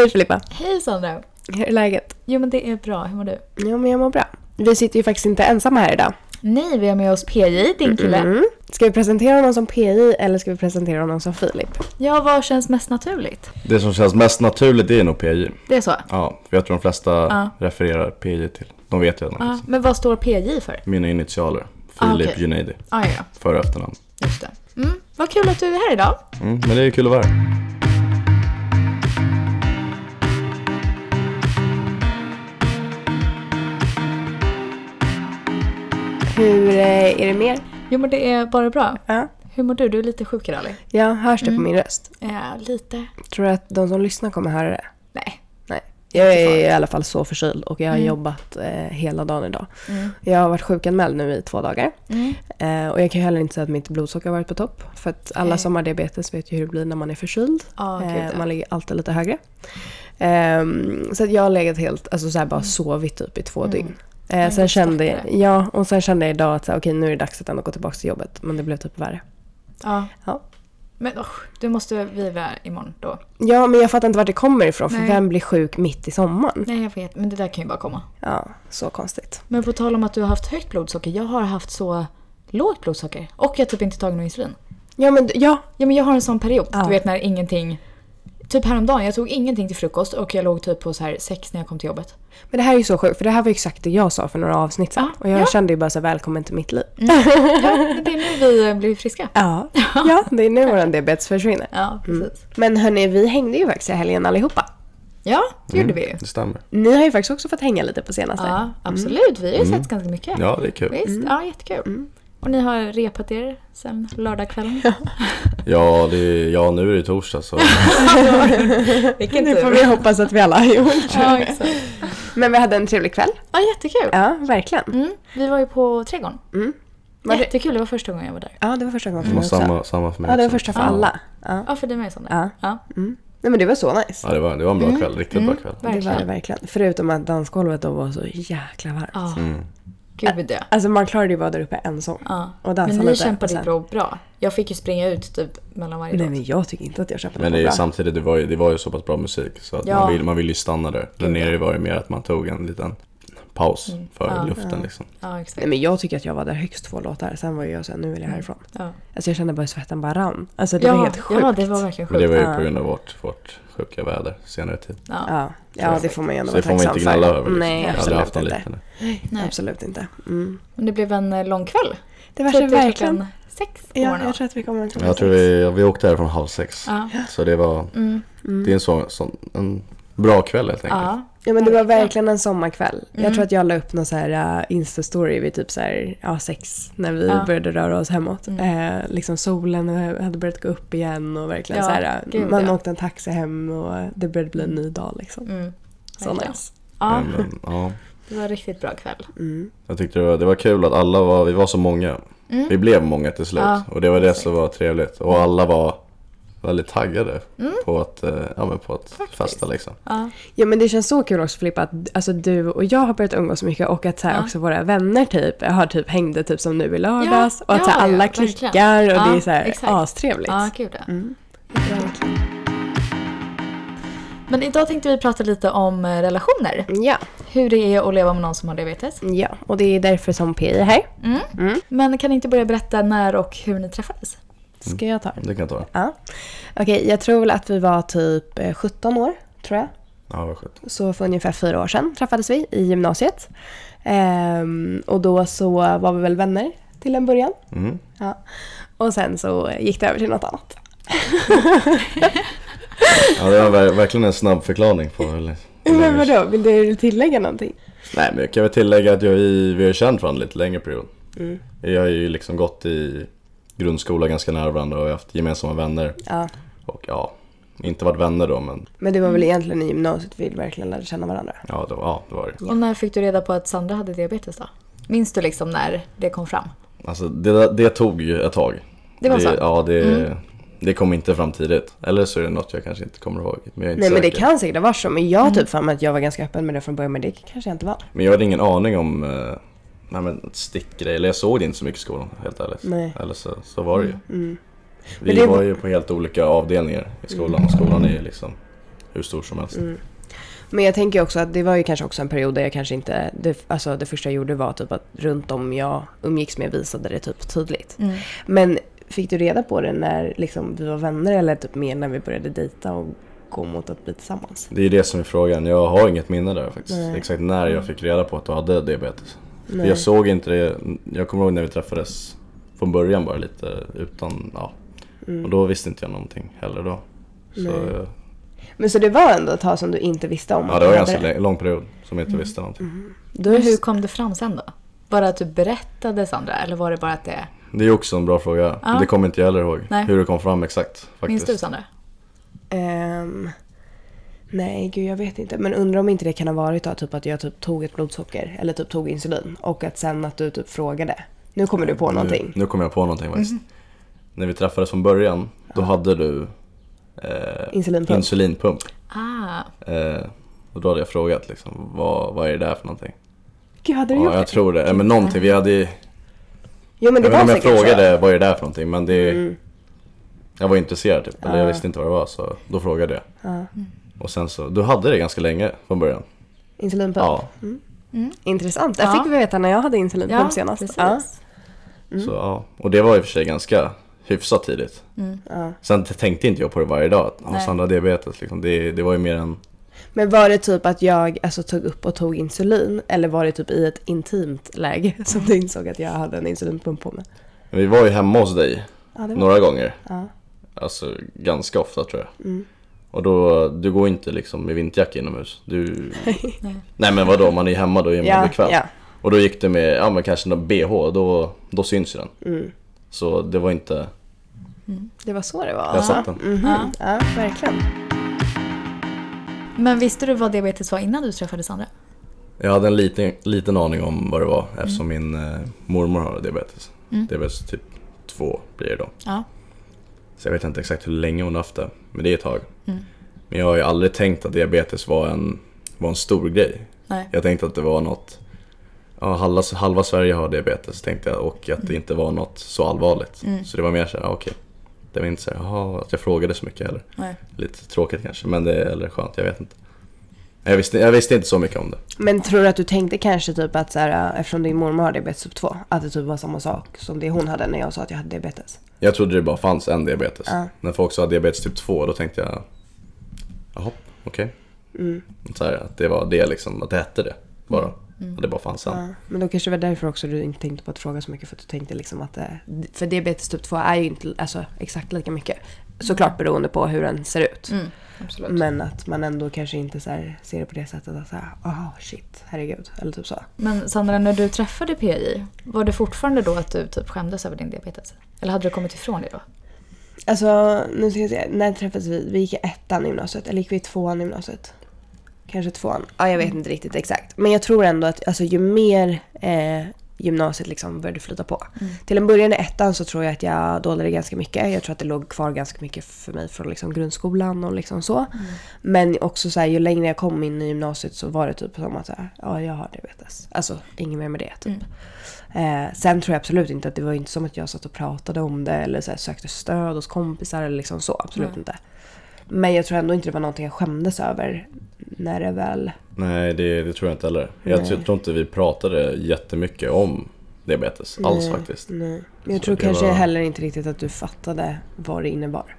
Hej Filippa! Hej Sandra! Hur är läget? Jo men det är bra, hur mår du? Jo men jag mår bra. Vi sitter ju faktiskt inte ensamma här idag. Nej, vi har med oss PJ, din kille. Mm. Ska vi presentera honom som PJ eller ska vi presentera honom som Filip? Ja, vad känns mest naturligt? Det som känns mest naturligt är nog PJ. Det är så? Ja, för jag tror de flesta Ja. refererar PJ till. De vet redan. Ja, men vad står PJ för? Mina initialer. Ah, Filip okej. Junaidi. Ah, ja, ja, För efternamn. just det. Mm, vad kul att du är här idag. Mm, men det är kul att vara här. Hur eh, är det mer? Jo men det är bara bra. Ja. Hur mår du? Du är lite sjuk idag eller? Ja, hörs det på min röst? Ja, lite. Tror du att de som lyssnar kommer höra det? Nej. Nej. Jag är i alla fall så förkyld och jag har jobbat eh, hela dagen idag. Jag har varit sjukanmäld nu i två dagar. Mm. Eh, och jag kan ju heller inte säga att mitt blodsocker har varit på topp. För att alla Nej. som har diabetes vet ju hur det blir när man är förkyld. Ja, gud, eh, ja. man ligger alltid lite högre. Ehm, så att jag har legat helt, alltså så här bara sovit typ i två dygn. Eh, sen kände jag, ja, och sen kände jag idag att så okej nu är det dags att ändå gå tillbaka till jobbet. Men det blev typ värre. Ja. Ja. Men usch, du måste vila imorgon då. Ja, men jag fattar inte vart det kommer ifrån. För Nej. vem blir sjuk mitt i sommaren? Nej, jag vet. Men det där kan ju bara komma. Ja, så konstigt. Men på tal om att du har haft högt blodsocker. Jag har haft så lågt blodsocker. Och jag har typ inte tagit någon insulin. Ja, men ja. Ja men jag har en sån period. Ja. Du vet när ingenting... Typ häromdagen, jag tog ingenting till frukost och jag låg typ på så här sex när jag kom till jobbet. Men det här är ju så sjukt, för det här var ju exakt det jag sa för några avsnitt sedan. Ja, och jag ja. Mm. kände ju bara så här, välkommen till mitt liv. Ja, men det är nu vi blir friska. Ja, ja det är nu våran diabetes försvinner. Ja, precis. Men hörni, vi hängde ju faktiskt i helgen allihopa. Ja, det gjorde vi ju. Det stämmer. Ni har ju faktiskt också fått hänga lite på senaste. Ja, absolut. Vi har ju sett ganska mycket. Ja, det är kul. Visst, ja jättekul. Och ni har repat er sen lördagskvällen. Ja, det är, ja, nu är det torsdag så. Vilken Det får vi hoppas att vi alla har gjort. Ja, exakt. Men vi hade en trevlig kväll. Ja, jättekul. Ja, verkligen. Mm, vi var ju på Trädgården. Var det- Jättekul, det var första gången jag var där. Ja, det var första gången för mig också. samma, samma för mig Ja, det var första för Ja. alla. Ja. Ja, för dig med Sandra. Ja. ja. Nej men det var så nice. Ja, det var, det var en bra kväll. Riktigt bra kväll. Det var det Verkligen. verkligen. Förutom att dansgolvet då var så jäkla varmt. Ja, Mm. Gud det. Alltså man klarade ju bara där uppe en sång. Ja. Och dansa Men ni lite. kämpade ju bra, bra. Jag fick ju springa ut typ mellan varje Nej låt. men jag tycker inte att jag kämpade Men det är, bra. samtidigt, det var, ju, det var ju så pass bra musik så att Ja. man, vill, man vill ju stanna där. Där nere var det mer att man tog en liten paus för Ja. luften liksom. Ja, exakt. Nej men jag tycker att jag var där högst två låtar. Sen var jag såhär, nu vill jag härifrån. Ja, Alltså jag kände bara svetten bara rann. Alltså det var ja, helt sjukt. ja, det var verkligen Men det sjukt. var ju Ja. på grund av vårt, vårt sjuka väder senare tid. Ja. Ja, ja det får man ju ändå Så det vara får man tacksam inte gnälla för. över. Liksom. Nej, absolut inte. Nej. Absolut inte. Mm. Men det blev en eh, lång kväll. Det var så verkligen. sex på Ja, jag tror att vi kommer klockan Jag tror sex. vi, vi åkte här från halv sex. Ja. Så det var, Mm. det är en sån, sån en bra kväll helt enkelt. Ja. Ja men det var Verkligen. en sommarkväll. Jag Mm. tror att jag la upp någon så här uh, Insta-story vid typ så här, ja, sex när vi Ja. började röra oss hemåt. Mm. Eh, liksom solen hade börjat gå upp igen och verkligen Ja, så här, uh, gud, man ja. åkte en taxi hem och det började bli en ny dag liksom. Mm. Så nice. Ja, ja, det var en riktigt bra kväll. Mm. jag tyckte det var, det var kul att alla var, vi var så många. Mm. Vi blev många till slut Ja, och det var det som var trevligt. Och alla var väldigt taggade på att, eh, ja, men på att Mm. Faktiskt. festa liksom. Ja. Ja men det känns så kul också Filippa att alltså, du och jag har börjat umgås mycket och att så här, Ja. också våra vänner typ har typ hängde typ som nu i lördags Ja, och att så här, alla klickar och Ja, det är så här exakt. astrevligt. Ja, gud ja. Mm. Men idag tänkte vi prata lite om eh, relationer. Ja, Hur det är att leva med någon som har diabetes. ja, och det är därför som PI är här. Mm. Mm. Men kan ni inte börja berätta när och hur ni träffades? Ska jag ta den? Det kan jag ta. Ja. Okej, jag tror väl att vi var typ eh, 17 år, tror jag. Ja, vad skönt. Så för ungefär fyra år sedan träffades vi i gymnasiet. Ehm, och då så var vi väl vänner till en början. Mm. Ja. Och sen så gick det över till något annat. Ja, det var ver- verkligen en snabb förklaring på eller, Men vadå, vill du tillägga någonting? Nej, men jag kan väl tillägga att jag, vi, vi har känt varandra lite längre period. Mm. Vi har ju liksom gått i grundskola ganska nära varandra och vi har haft gemensamma vänner. Ja. Och ja, inte varit vänner då men Men det var väl egentligen i gymnasiet vi verkligen lärde känna varandra. ja, det var, ja, det var det. Och när fick du reda på att Sandra hade diabetes då? Minns du liksom när det kom fram? Alltså det, det tog ju ett tag. Det var så? Ja, det, Mm. det kom inte fram tidigt. Eller så är det något jag kanske inte kommer ihåg. Men jag är inte Nej men det kan säkert ha varit så. Men jag har typ för mig att jag var ganska öppen med det från början. Men det kanske jag inte var. Men jag hade ingen aning om eh, nej, men stickgrej. Eller jag såg det inte så mycket i skolan helt ärligt. Nej. Eller så, så var det ju. Mm. Vi Men det var ju på helt olika avdelningar i skolan och skolan är ju liksom hur stor som helst. Mm. Men jag tänker också att det var ju kanske också en period där jag kanske inte, det, alltså det första jag gjorde var typ att runt om jag umgicks med visade det typ tydligt. Mm. Men fick du reda på det när liksom vi var vänner eller typ mer när vi började dejta och gå mot att bli tillsammans? Det är det som är frågan. Jag har inget minne där faktiskt. Nej. Exakt när jag fick reda på att du hade diabetes. Nej. jag såg inte det. Jag kommer ihåg när vi träffades från början bara lite utan, ja. Mm. Och då visste inte jag någonting heller då. Så, Men så det var ändå ett tag som du inte visste om ja det var en ganska lång- lång period som jag inte visste någonting. Då Men hur kom det fram sen då? Bara att du berättade Sandra eller var det bara att det... Det är också en bra fråga. Ja. Det kommer inte jag heller ihåg. Nej. Hur det kom fram exakt. Faktiskt. Minns du Sandra? Ehm, nej, gud jag vet inte. Men undrar om inte det kan ha varit då, typ att jag typ tog ett blodsocker eller typ tog insulin och att sen att du typ frågade. Nu kommer du på någonting. Nu, nu kommer jag på någonting faktiskt. Mhm. När vi träffades från början, då hade du eh, Insulinpump. insulinpump. Ah, Eh, och då hade jag frågat liksom, vad, vad är det där för någonting? Gud, hade du Ja, gjort jag det? tror det. Eh, Men någonting, vi hade ju- Jo men det Jag vet var inte om jag frågade så. vad är det där för någonting men det... Mm. Jag var intresserad typ, eller jag Ja. visste inte vad det var så då frågade jag. Ja. Och sen så, du hade det ganska länge från början. Insulinpump. Ja, Intressant. Det Ja. fick vi veta när jag hade insulinpump ja, senast. precis. Ja. så ja. Och det var i och för sig ganska hyfsat tidigt. Ja. Sen tänkte inte jag på det varje dag, att ah, Nej. Sandra har diabetes liksom. det, det var ju mer en... Men var det typ att jag alltså, tog upp och tog insulin eller var det typ i ett intimt läge som du insåg att jag hade en insulinpump på mig? Vi var ju hemma hos dig Ja, det några gånger. Ja. Alltså ganska ofta tror jag. Mm. Och då, du går inte liksom med vinterjacka inomhus. Du... Nej. Men vadå, man är hemma då är man Ja, bekväm. ja. Och då gick du med, ja men kanske någon bh, då, då syns ju den. Mm. Så det var inte, Det var så det var? jag satt den. Mhm. Ja. Ja, verkligen. Men visste du vad diabetes var innan du träffade Sandra? Jag hade en liten, liten aning om vad det var eftersom min eh, mormor har diabetes. Mm. Diabetes typ 2 blir det då. Ja. Så jag vet inte exakt hur länge hon har haft det, men det är ett tag. Mm. Men jag har ju aldrig tänkt att diabetes var en, var en stor grej. Nej. Jag tänkte att det var något, ja halva, halva Sverige har diabetes tänkte jag och att det inte var något så allvarligt. Mm. Så det var mer såhär, okej. Det var inte så här, jaha, att jag frågade så mycket heller. Nej. Lite tråkigt kanske, men det är eller skönt, jag vet inte. Jag visste, jag visste inte så mycket om det. Men tror du att du tänkte kanske typ att så här, eftersom din mormor har diabetes typ 2, att det typ var samma sak som det hon hade när jag sa att jag hade diabetes? Jag trodde det bara fanns en diabetes. Ja. När folk sa diabetes typ 2, då tänkte jag, jaha, okej. Mm. Så här, att det var det liksom, att det hette det bara. Att det bara fanns en. Ja, men då kanske det var därför också du inte tänkte på att fråga så mycket för att du tänkte liksom att det, för diabetes typ 2 är ju inte alltså, exakt lika mycket. Såklart beroende på hur den ser ut. Mm, absolut. Men att man ändå kanske inte så ser det på det sättet att såhär, oh shit, herregud. Eller typ så. Men Sandra, när du träffade PI, var det fortfarande då att du typ skämdes över din diabetes? Eller hade du kommit ifrån det då? Alltså, nu ska jag se, när träffades vi? Vi gick i ettan i gymnasiet, eller gick vi i tvåan i gymnasiet? Kanske tvåan. Ja, jag vet inte riktigt exakt. Men jag tror ändå att alltså, ju mer eh, gymnasiet liksom började flyta på. Till en början i ettan så tror jag att jag dolade ganska mycket. Jag tror att det låg kvar ganska mycket för mig från liksom grundskolan och liksom så. Men också så här, ju längre jag kom in i gymnasiet så var det typ som att så här, ja, jag har diabetes. Alltså, inget mer med det typ. Eh, sen tror jag absolut inte att det var inte som att jag satt och pratade om det eller så här, sökte stöd hos kompisar eller liksom så. Absolut inte. Men jag tror ändå inte det var någonting jag skämdes över när det väl... Nej, det, det tror jag inte heller. Jag Nej. tror inte vi pratade jättemycket om diabetes alls Nej, faktiskt. Nej. Jag Så tror kanske var- heller inte riktigt att du fattade vad det innebar.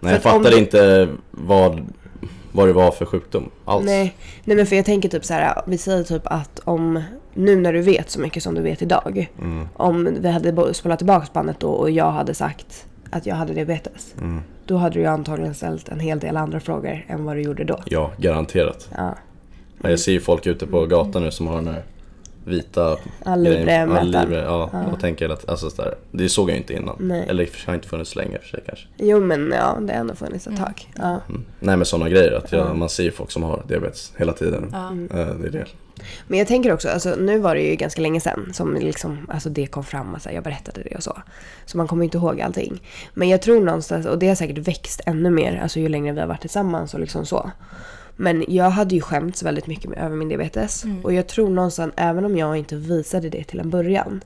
Nej, jag fattade du- inte vad, vad det var för sjukdom alls. Nej, nej men för jag tänker typ så här, vi säger typ att om, nu när du vet så mycket som du vet idag. Mm, Om vi hade spelat tillbaka bandet då och jag hade sagt att jag hade diabetes. mm. Då hade du ju antagligen ställt en hel del andra frågor än vad du gjorde då. Ja, garanterat. Ja. Men Jag ser ju folk ute på gatan nu som har den här vita grejen. livremätaren. Ja, ja, och tänker att, alltså sådär, det såg jag inte innan. Nej. Eller sig har inte funnits länge för sig kanske. Jo men ja, det har ändå funnits ett tag. Ja. Mm. Nej men sådana grejer, att jag, man ser ju folk som har diabetes hela tiden. Ja. Eh, Det är det. Men jag tänker också, alltså, nu var det ju ganska länge sedan som liksom, alltså, det kom fram och så här, jag berättade det och så. Så man kommer inte ihåg allting. Men jag tror någonstans, och det har säkert växt ännu mer alltså, ju längre vi har varit tillsammans och liksom så. Men jag hade ju skämts väldigt mycket med, över min diabetes. Och jag tror någonstans, även om jag inte visade det till en början,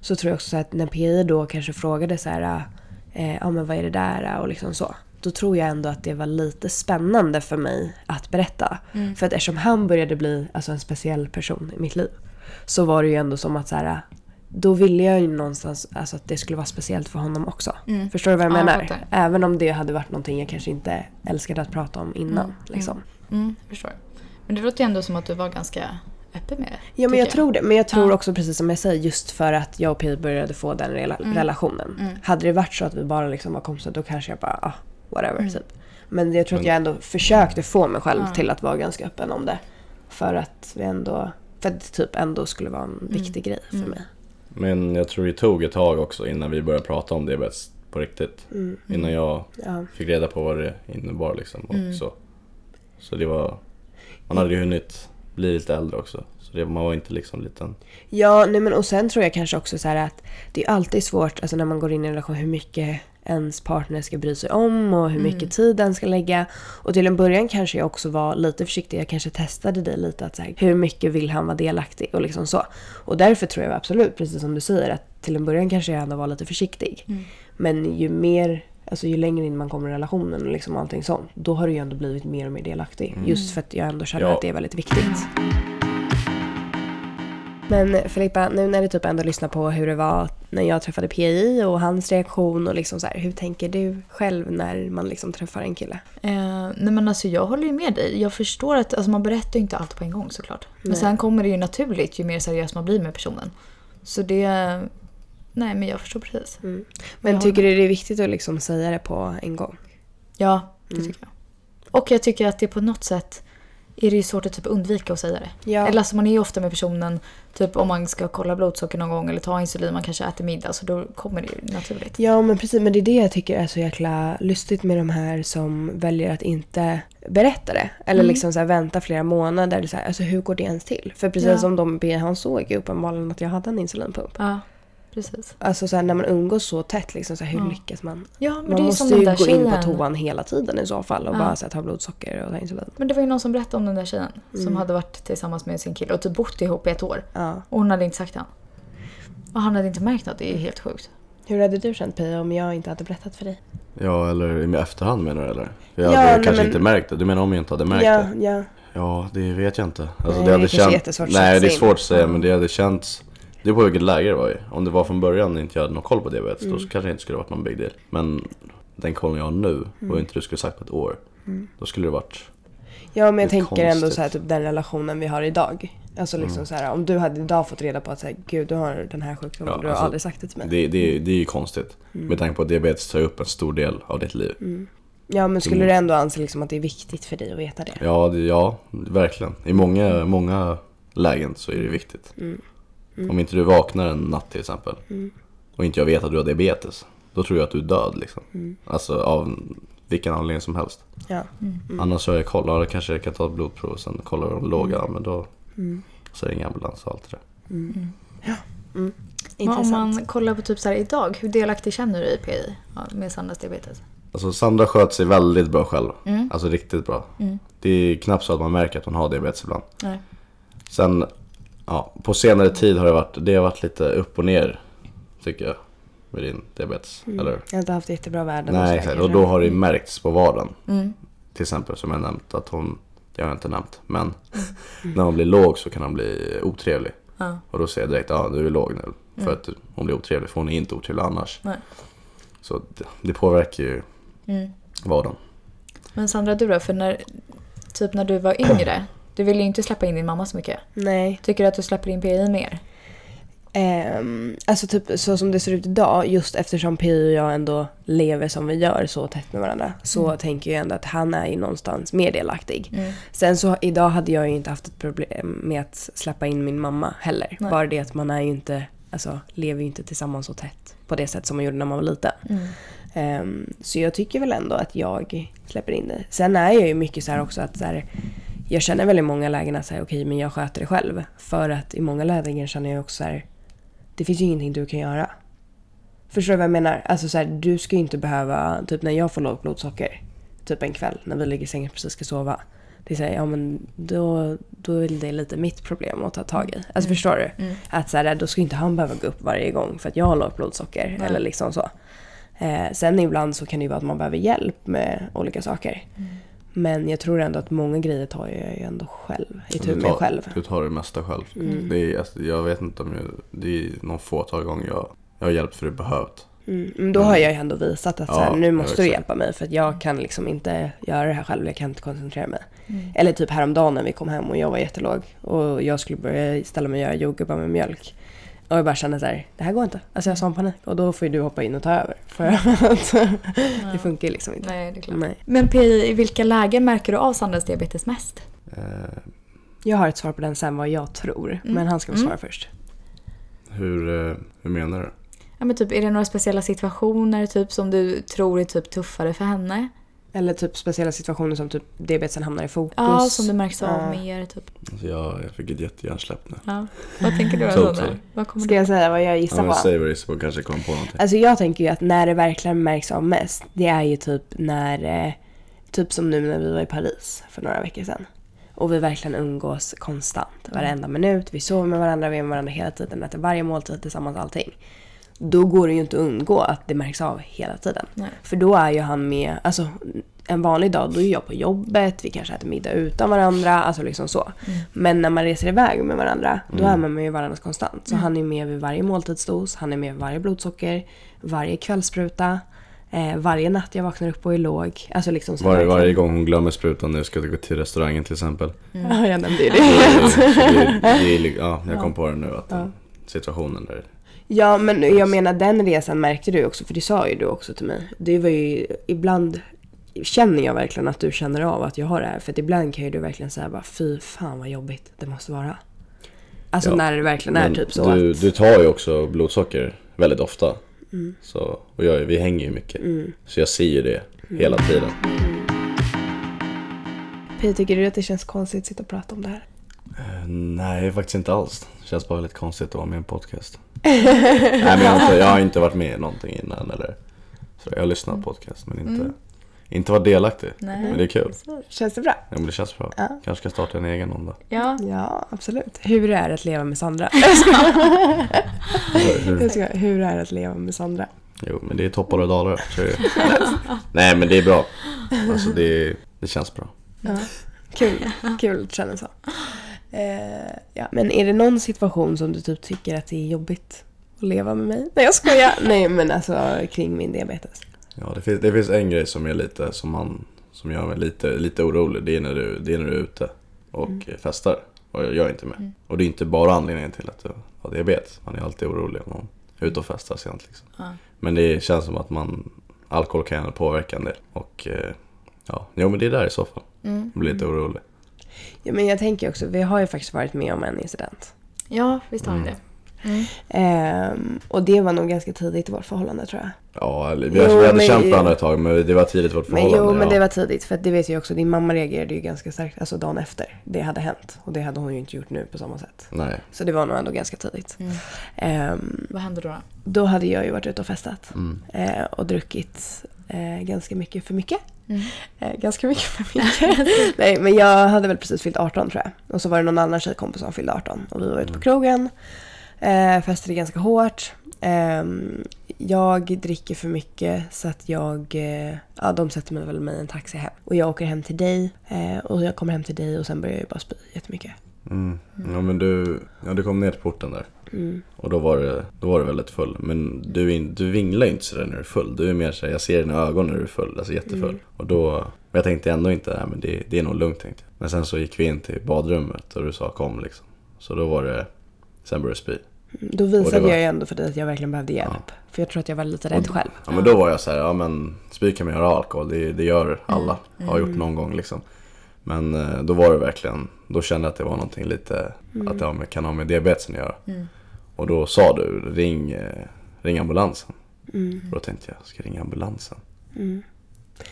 så tror jag också så att när PI då kanske frågade så här, eh, ja men vad är det där och liksom så. Då tror jag ändå att det var lite spännande för mig att berätta. Mm. För att eftersom han började bli alltså, en speciell person i mitt liv så var det ju ändå som att så här, då ville jag ju någonstans alltså, att det skulle vara speciellt för honom också. Mm. Förstår du vad jag Ja, jag menar? fattar. Även om det hade varit någonting jag kanske inte älskade att prata om innan. Mm, Liksom. Mm, jag förstår. Men det låter ju ändå som att du var ganska öppen med det. Ja men tycker jag tror det. Men jag tror Ja. också precis som jag säger just för att jag och Pi började få den rela- Mm. relationen. Mm. Hade det varit så att vi bara liksom var kompisar då kanske jag bara ah, whatever Mm. typ. Men jag tror att jag ändå försökte få mig själv till att vara ganska öppen om det. För att vi ändå, för att det typ ändå skulle vara en viktig grej för Mm. mig. Men jag tror det tog ett tag också innan vi började prata om diabetes på riktigt. Mm. Innan jag Ja. fick reda på vad det innebar liksom. Och Mm. så. Så det var... Man hade ju hunnit bli lite äldre också. Så det, man var inte liksom liten. Ja, nej men och sen tror jag kanske också så här att det är alltid svårt alltså när man går in i en relation hur mycket ens partner ska bry sig om och hur mycket tid den ska lägga. Och till en början kanske jag också var lite försiktig. Jag kanske testade det lite att så här, hur mycket vill han vara delaktig och liksom så. Och därför tror jag absolut, precis som du säger, att till en början kanske jag ändå var lite försiktig. Mm. Men ju mer, alltså ju längre in man kommer i relationen och liksom allting sånt, då har det ju ändå blivit mer och mer delaktig. Just för att jag ändå känner Ja. att det är väldigt viktigt. Men Filippa, nu när du typ ändå lyssnar på hur det var när jag träffade PI och hans reaktion och liksom så här, hur tänker du själv när man liksom träffar en kille? Eh, nej men alltså jag håller ju med dig. Jag förstår att alltså man berättar ju inte allt på en gång såklart. Men Nej. sen kommer det ju naturligt ju mer seriös man blir med personen. Så det... Nej men jag förstår precis. Men Jag tycker du det är viktigt att liksom säga det på en gång? Ja, det Mm. tycker jag. Och jag tycker att det på något sätt är det ju svårt att typ undvika att säga det. Ja. Eller alltså man är ju ofta med personen, typ om man ska kolla blodsocker någon gång eller ta insulin, man kanske äter middag, så då kommer det ju naturligt. Ja men precis, men det är det jag tycker är så jäkla lustigt med de här som väljer att inte berätta det. Eller Mm. liksom så här vänta flera månader. Så här, alltså hur går det ens till? För precis Ja. som de PI, han såg ju uppenbarligen att jag hade en insulinpump. Ja, precis. Alltså så här, när man umgås så tätt, liksom, så här, hur Ja. lyckas man? Ja, men Man det är måste som den ju gå in på tjejen. toan hela tiden i så fall och Ja. bara så här, ta blodsocker och ta insulin. Men det var ju någon som berättade om den där tjejen som Mm. hade varit tillsammans med sin kille och typ bott ihop i ett år. Ja. Och hon hade inte sagt det. Och han hade inte märkt något, det är helt sjukt. Hur hade du känt Pia om jag inte hade berättat för dig? Ja, eller i efterhand menar du eller? För jag Ja, hade nej, kanske men- inte märkt det. Du menar om jag inte hade märkt ja, det? ja. Ja, det vet jag inte. Alltså, Nej, det det hade känt... jättesvårt att Nej, det är svårt att säga men det hade känts... Det är på vilket läge det var ju. Om det var från början inte jag hade någon koll på diabetes Mm. då kanske det inte skulle varit någon big deal. Men den kollen jag har nu Mm. och inte du skulle sagt på ett år. Då skulle det varit... Ja men jag tänker ändå konstigt. så här, typ den relationen vi har idag. Alltså liksom Mm. så här, om du hade idag fått reda på att så här, gud du har den här sjukdomen, Ja, du har alltså, aldrig sagt det till mig. Det, det, det är ju konstigt. Mm. Med tanke på att diabetes tar upp en stor del av ditt liv. Ja men skulle Mm. du ändå anse liksom att det är viktigt för dig att veta det? Ja, det, ja, verkligen. I många, många lägen så är det viktigt. Mm. Om inte du vaknar en natt till exempel Mm. och inte jag vet att du har diabetes. Då tror jag att du är död liksom. Mm. Alltså av vilken anledning som helst. Ja. Annars så har jag kollat, kanske jag kan ta ett blodprov och sen kolla om låga, Mm. ja, men då så är det ingen ambulans och allt det där. Men om Intressant. man kollar på typ så här idag, hur delaktig känner du i PI ja, med Sandras diabetes? Alltså Sandra sköt sig väldigt bra själv. Mm. Alltså riktigt bra. Mm. Det är knappt så att man märker att hon har diabetes ibland. Nej. Sen, ja, på senare tid har det varit, det har varit lite upp och ner tycker jag. Med din diabetes, Mm. eller? Jag har inte haft jättebra värden Nej, exakt. Och då har det märkts på vardagen. Mm. Till exempel som jag nämnt att hon, det har jag inte nämnt, men när hon blir låg så kan hon bli otrevlig. Ja. Och då säger jag direkt, ja du är låg nu. För Mm. att hon blir otrevlig, för hon är inte otrevlig annars. Nej. Så det, det påverkar ju Mm. vardagen. Men Sandra, du då? För när, typ när du var yngre, du ville ju inte släppa in din mamma så mycket. Nej. Tycker du att du släpper in PI mer? Ehm, alltså typ så som det ser ut idag, just eftersom Pia och jag ändå lever som vi gör så tätt med varandra, så Mm. tänker jag ändå att han är ju någonstans mer delaktig. Mm. Sen så idag hade jag ju inte haft ett problem med att släppa in min mamma heller. Nej. Bara det att man är ju inte, alltså lever ju inte tillsammans så tätt på det sätt som man gjorde när man var liten. Mm. Ehm, så jag tycker väl ändå att jag släpper in det. Sen är jag ju mycket så här också att så här, jag känner väl i många lägen att säga okej men jag sköter det själv. För att i många lägen känner jag också så här, det finns ju ingenting du kan göra. Förstår du vad jag menar? Alltså så här, du ska ju inte behöva, typ när jag får lågt blodsocker, typ en kväll när vi ligger i sängen och precis ska sova. Det är så här, ja men då, då är det lite mitt problem att ta tag i. Alltså förstår du? Mm. Att så här, då ska inte han behöva gå upp varje gång för att jag har lågt blodsocker. Nej. Eller liksom så. Eh, sen ibland så kan det ju vara att man behöver hjälp med olika saker. Mm. Men jag tror ändå att många grejer tar jag ju ändå själv. I tur Du med tar, själv. du tar det mesta själv. Mm. Det är, alltså, jag vet inte om jag, det är någon fåtal gånger jag, jag har hjälpt för det behövt. Mm. Men då har jag ju ändå visat att så här, Ja, nu ja, måste du hjälpa mig för att jag kan liksom inte göra det här själv. Jag kan inte koncentrera mig. Mm. Eller typ häromdagen när vi kom hem och jag var jättelåg och jag skulle börja ställa mig och göra jordgubbar med mjölk. Och jag bara kände så här, det här går inte. Alltså jag har sån panik. Och då får ju du hoppa in och ta över. För att det funkar ju liksom inte. Nej, det är klart. Nej. Men Pi, i vilka lägen märker du av Sandras diabetes mest? Eh, Jag har ett svar på den sen vad jag tror. Men han ska få Mm. svara först. hur, eh, hur menar du? Ja, men typ, är det några speciella situationer typ, som du tror är typ tuffare för henne? Eller typ speciella situationer som typ diabetesen hamnar i fokus. Ja, som du märks av Ja. mer. Typ. Alltså jag, jag fick ett jättehjärnsläpp nu. Ja. Vad tänker du då? Vad kommer Ska du... jag säga vad jag Ja, gissar men på? säg vad det är så kanske jag kommer på någonting. Alltså jag tänker ju att när det verkligen märks av mest, det är ju typ när, eh, typ som nu när vi var i Paris för några veckor sedan. Och vi verkligen umgås konstant, varenda minut. Vi sover med varandra, vi är med varandra hela tiden, äter varje måltid tillsammans, allting. Då går det ju inte att undgå att det märks av hela tiden. Nej. För då är ju han med, alltså en vanlig dag då är jag på jobbet, vi kanske äter middag utan varandra, alltså liksom så. Men när man reser iväg med varandra, då är man med varandra konstant. Så han är med vid varje måltidsdos, han är med vid varje blodsocker, varje kvällsspruta, eh, varje natt jag vaknar upp och är låg. Alltså liksom så Var, verkligen. varje gång hon glömmer sprutan när jag ska gå till restaurangen till exempel. Ja, jag nämnde ju Det, det. är- det, är- ja, jag kom på det nu att den situationen där. Ja, men jag menar den resan märkte du också, för det sa ju du också till mig. Det var ju ibland känner jag verkligen att du känner av att jag har det här. För att ibland kan ju du verkligen säga bara fy fan vad jobbigt det måste vara. Alltså Ja, när det verkligen är typ så du, att... Mm. du tar ju också blodsocker väldigt ofta. Så, och jag, vi hänger ju mycket. Så jag ser ju det hela tiden. Pia, tycker du att det känns konstigt att sitta och prata om det här? Eh, Nej, faktiskt inte alls. Det känns bara lite konstigt att vara med i en podcast. Nej, men jag, har inte, jag har inte varit med i någonting innan eller så. Jag har lyssnat på podcast men inte, inte varit delaktig. Nej. Men det är kul. Känns det bra? Ja, men det känns bra. Ja. Kanske ska starta en egen någon dag. Ja. Ja, absolut. Hur är det att leva med Sandra? Jag ska, hur är det att leva med Sandra? Jo, men det är toppar och dalar. Nej, men det är bra. Alltså det, det känns bra. Ja. Kul, kul att känna så. Eh, ja. Men är det någon situation som du typ tycker att det är jobbigt att leva med mig? Nej jag skojar! Nej men alltså kring min diabetes. Ja, det finns, det finns en grej som är lite, som man, som gör mig lite, lite orolig. Det är när du, det är när du är ute och festar. Och jag är inte med. Och det är inte bara anledningen till att du har diabetes. Man är alltid orolig om man är ute och festar sent liksom. Ja. Men det känns som att man, alkohol kan påverka en del. Och eh, ja, jo men det är där i så fall. Mm. Jag blir lite orolig. Ja men jag tänker också, vi har ju faktiskt varit med om en incident. ja, visst har vi Mm. det. Mm. Ehm, och det var nog ganska tidigt i vårt förhållande tror jag. Ja, vi, Jo, vi hade men- känt varandra ett tag men det var tidigt i vårt Men förhållande. jo men ja. det var tidigt för det vet jag också, din mamma reagerade ju ganska starkt, alltså dagen efter det hade hänt. Och det hade hon ju inte gjort nu på samma sätt. Nej. Så det var nog ändå ganska tidigt. Mm. Ehm, Vad hände då? då? då hade jag ju varit ute och festat. Mm. Eh, och druckit eh, ganska mycket för mycket. Mm. Eh, ganska mycket för mycket. Nej, men jag hade väl precis fyllt 18 tror jag. Och så var det någon annan tjejkompis som fyllde 18. Och vi var ute på krogen. Eh, festade ganska hårt. Ehm, jag dricker för mycket så att jag... Eh, ja, de sätter mig väl med i en taxi hem. Och jag åker hem till dig. Eh, och jag kommer hem till dig och sen börjar jag bara spy jättemycket. Mm. Ja men du, ja, du kom ner till porten där. Mm. Och då var, det, då var du väldigt full. Men du, in- du vinglar ju inte sådär när du är full. Du är mer såhär, jag ser dina ögon när du är full, alltså jättefull. Mm. Och då, men jag tänkte ändå inte, nej men det, det är nog lugnt tänkte jag. Men sen så gick vi in till badrummet och du sa kom liksom. Så då var det, sen började du spy. Då Och det visade var- jag ju ändå för dig att jag verkligen behövde hjälp. För jag tror att jag var lite rädd själv. Ja men då var jag så här, ja men spy kan man göra alkohol, det, det gör alla. Har gjort någon gång liksom. Men eh, då var det verkligen, då kände jag att det var någonting lite, att det har kan ha med diabetesen att göra. Mm. Och då sa du, ring, eh, ring ambulansen. Mm. Och då tänkte jag, ska jag ringa ambulansen?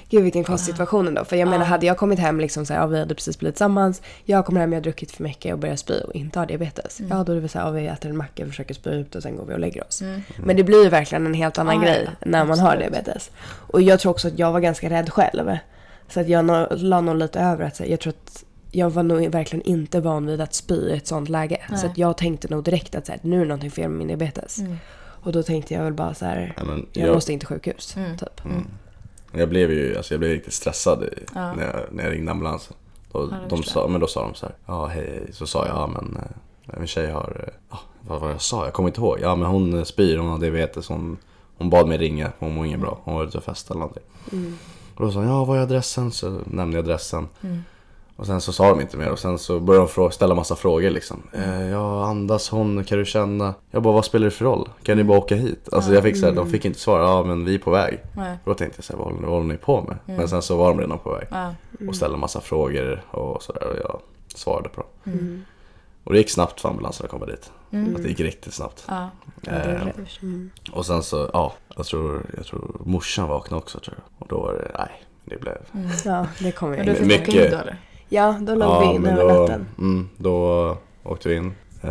Gud vilken konstig situation ändå. För jag menar hade jag kommit hem liksom såhär, ja, vi hade precis blivit tillsammans. Jag kommer hem, jag har druckit för mycket och börjar spy och inte har diabetes. Ja då är det väl såhär, ja, vi äter en macka, försöker spy ut och sen går vi och lägger oss. Men det blir ju verkligen en helt annan ja, grej ja. när man har Absolut. diabetes. Och jag tror också att jag var ganska rädd själv. Så att jag la nog lite över att så här, jag tror att jag var nog verkligen inte van vid att spy i ett sånt läge. Så Nej. att jag tänkte nog direkt att så här, nu är det någonting fel med min diabetes. Mm. Och då tänkte jag väl bara så här, men jag jag, måste in till sjukhus. Mm. Typ. mm. jag blev ju alltså jag blev riktigt stressad i, Ja. när, jag, när jag ringde ambulansen. Då, Ja, de sa, men då sa de så här, ja hej, hej. Så sa jag, ja men eh, min tjej har, eh, ja, vad var jag sa? Jag kommer inte ihåg. Ja men hon eh, spyr, hon har diabetes, hon, hon bad mig ringa, hon mår inget bra. Hon var ute och festade eller någonting. Mm. Och då sa hon, ja vad är adressen? Så nämnde jag adressen. Mm. Och sen så sa de inte mer och sen så började de fråga, ställa massa frågor liksom. Eh, ja, andas hon, kan du känna? Jag bara, vad spelar det för roll? Kan ni bara åka hit? Alltså jag fick så här, de fick inte svara, ja men vi är på väg. Nej. Och då tänkte jag så här, vad håller, vad håller ni på med? Men sen så var de redan på väg. Ja. Och ställde massa frågor och sådär och jag svarade på dem. Mm. Och det gick snabbt för ambulansen att komma dit. Mm. Att det gick riktigt snabbt. Ja. Eh, det. Mm. och sen så, ja, jag tror, jag tror morsan vaknade också tror jag. Och då var det, nej, det blev... Mm. Ja, det kommer Men jag du ihåg. fick Mycket- åka in då eller? Ja, då låg ja, vi in över då, natten. mm, då åkte vi in. Eh,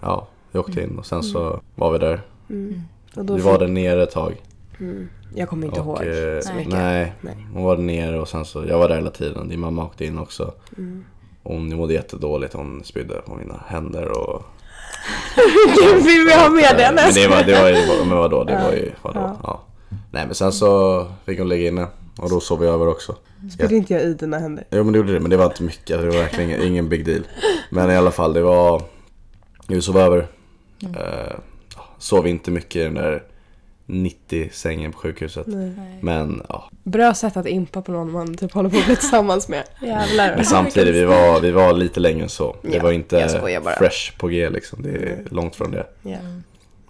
ja, vi åkte in och sen så var vi där. Mm. Och då Vi var där nere ett tag. Mm. Jag kommer inte ihåg eh, så Nej. mycket. nej, Nej. hon var där nere och sen så, jag var där hela tiden. Din mamma åkte in också. Hon mådde jättedåligt, hon spydde på mina händer och... Vill vi ha med den? Men det var, det var ju, men vadå, det var ju, vadå, Ja. ja. Nej men sen så fick hon ligga inne och då sov vi över också. Spydde inte jag i dina händer? Jo men det gjorde det, men det var inte mycket, det var verkligen ingen, big deal. Men i alla fall, det var, vi sov över. Mm. Eh, sov inte mycket i den där 90-sängen på sjukhuset. Nej. Men ja, Bra sätt att impa på någon man typ håller på att bli tillsammans med. Jävlar. men samtidigt, vi var, vi var lite längre än så. Det Ja, var inte fresh på G liksom, det är långt från det. Ja. Mm.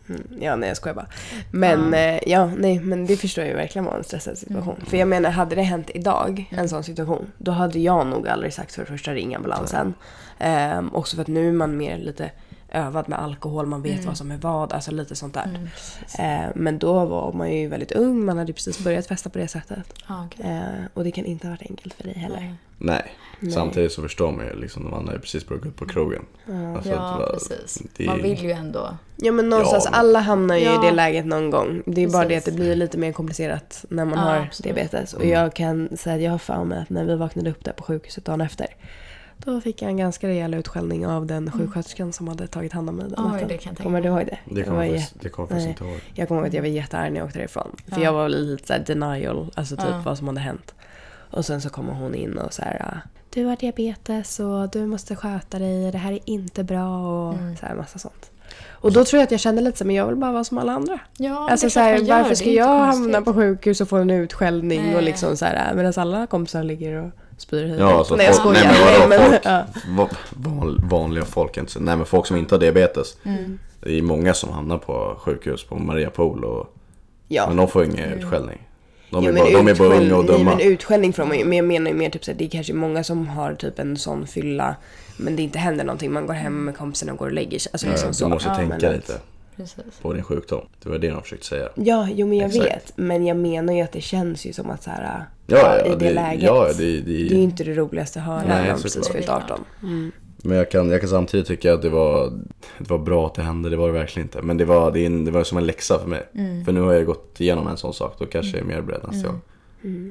Mm. ja, nej jag skojar bara. Men Ja. ja. ja, nej men det förstår jag ju verkligen var en stressad situation. För jag menar, hade det hänt idag, en sån situation, då hade jag nog aldrig sagt för det första ring ambulansen. Ehm, också för att nu är man mer lite övad med alkohol, man vet vad som är vad, alltså lite sånt där. Mm. Ehm, men då var man ju väldigt ung, man hade precis börjat festa på det sättet. Okej. Ehm, och det kan inte ha varit enkelt för dig heller. Nej. Nej, Nej. samtidigt så förstår man ju liksom, man har ju precis börjat gå på krogen. Alltså, Ja, var- precis. det- Man vill ju ändå. Ja men någonstans, Ja, men- alla hamnar ju Ja. i det läget någon gång. Det är bara det att Precis. det blir lite mer komplicerat när man Ja, har absolut. diabetes. Och Mm. jag kan säga att jag har för mig att när vi vaknade upp där på sjukhuset dagen efter. Då fick jag en ganska rejäl utskällning av den sjuksköterskan som hade tagit hand om mig den Oj, det kan Kommer du ihåg det? Det Jag kommer var jag faktiskt- jag Nej. inte ihåg. jag kommer ihåg att jag var jättearg när jag åkte därifrån. För Ja. jag var lite såhär denial, alltså typ Ja. vad som hade hänt. Och sen så kommer hon in och så här. "Ah, Du har diabetes och du måste sköta dig, det här är inte bra och Mm. så här massa sånt. Och då tror jag att jag kände lite så men jag vill bara vara som alla andra. Ja, Alltså det är så här, varför ska jag konstigt. hamna på sjukhus och få en utskällning Nej. och liksom så här medan alla kompisar ligger och spyr hit. Ja, alltså Nej jag skojar. nej, men vadå, Nej, folk- Van, vanliga folk, inte så- nej men folk som inte har diabetes. Mm. Det är många som hamnar på sjukhus på Maria Pool och ja. Men de får ingen utskällning. De är, Jo, bara, men de är bara utskäll- unga och nej, dumma. men utskällning man ju. Men jag menar ju mer typ så här, det är kanske många som har typ en sån fylla men det inte händer någonting. Man går hem med kompisarna och går och lägger sig. Alltså liksom Ja, så. du måste Ja, tänka men att- lite Precis. på din sjukdom. Det var det de försökte säga. Ja, jo men jag Exakt. vet. Men jag menar ju att det känns ju som att så här, Ja, ja, i det, läget. Ja, det, det, Det är ju inte det roligaste att höra när man precis fyllt 18. Mm. Men jag kan, jag kan samtidigt tycka att det var, det var bra att det hände, det var det verkligen inte. Men det var, det, en- det var som en läxa för mig. Mm. För nu har jag gått igenom en sån sak, då kanske jag är mer beredd nästa gång.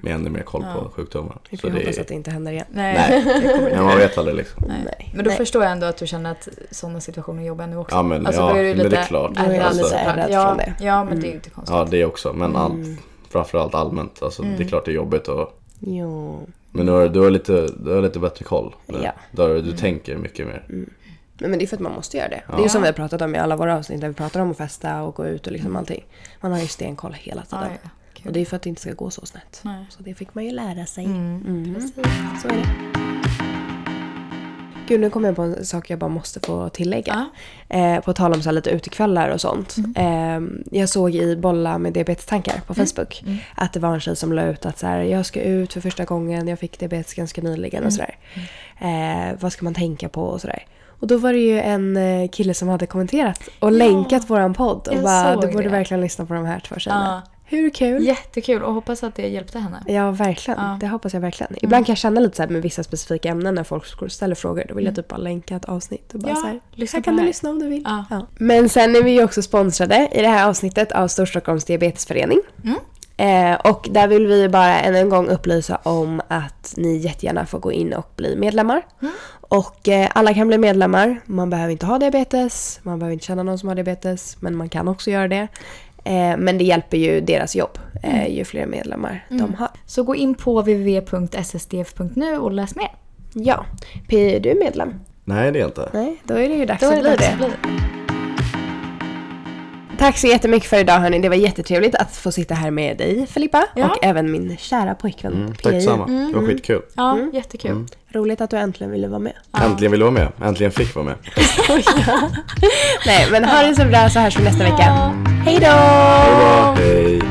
Med ännu mer koll på Ja. sjukdomar. Vi Så får det hoppas är, att det inte händer igen. Nej. nej, men man vet aldrig liksom. Nej. Men då Nej. förstår jag ändå att du känner att sådana situationer är jobbiga nu också. Ja, men- alltså, ja, är du men det är lite klart. Då är ärrad lite ärrad ja, från det. Ja, men Mm. det är ju inte konstigt. Ja, det också. Men Mm. Framförallt allmänt. Alltså, Det är klart det är jobbigt. Och, Jo. men du har, du, har lite, du har lite bättre koll. nu. Ja. Du, har, du tänker mycket mer. Nej, men det är för att man måste göra det. Det är Ja. ju som vi har pratat om i alla våra avsnitt där vi pratar om att festa och gå ut och liksom allting. Man har ju stenkoll hela tiden. Ja, ja. Kul. Och det är för att det inte ska gå så snett. Nej. Så det fick man ju lära sig. Mm. Mm. Precis. Så är det. Gud, nu kommer jag på en sak jag bara måste få tillägga. Eh, på tal om så lite utekvällar och sånt. Eh, jag såg i Bolla med diabetestankar på Facebook att det var en tjej som la ut att så här, jag ska ut för första gången, jag fick diabetes ganska nyligen och sådär. Eh, vad ska man tänka på och sådär. Och då var det ju en eh, kille som hade kommenterat och länkat våran podd och bara, du borde det. verkligen lyssna på de här två tjejerna. Ja. Hur kul? Jättekul och hoppas att det hjälpte henne. Ja, verkligen. Ja. Det hoppas jag verkligen. Ibland kan jag känna lite så här med vissa specifika ämnen när folk ställer frågor. Då vill jag typ bara länka ett avsnitt och bara Ja, så här, lyssna här kan det du här." lyssna om du vill. Ja. Men sen är vi ju också sponsrade i det här avsnittet av Storstockholms diabetesförening. Mm. Eh, och där vill vi bara än en gång upplysa om att ni jättegärna får gå in och bli medlemmar. Mm. Och eh, alla kan bli medlemmar. Man behöver inte ha diabetes, man behöver inte känna någon som har diabetes, men man kan också göra det. Eh, men det hjälper ju deras jobb eh, ju fler medlemmar de har. Så gå in på www.ssdf.nu och läs mer. Ja. Pi, är du medlem? Nej, det är jag inte. Nej, då är det ju dags Då att bli det Tack så jättemycket för idag hörni. Det var jättetrevligt att få sitta här med dig Filippa Ja. och även min kära pojkvän Mm, tack detsamma. Det var skitkul. Ja, jättekul. Roligt att du äntligen ville vara med. Äntligen ville vara med. Äntligen fick vara med. Nej men ha det så bra så hörs vi nästa vecka. Hej då! Hej.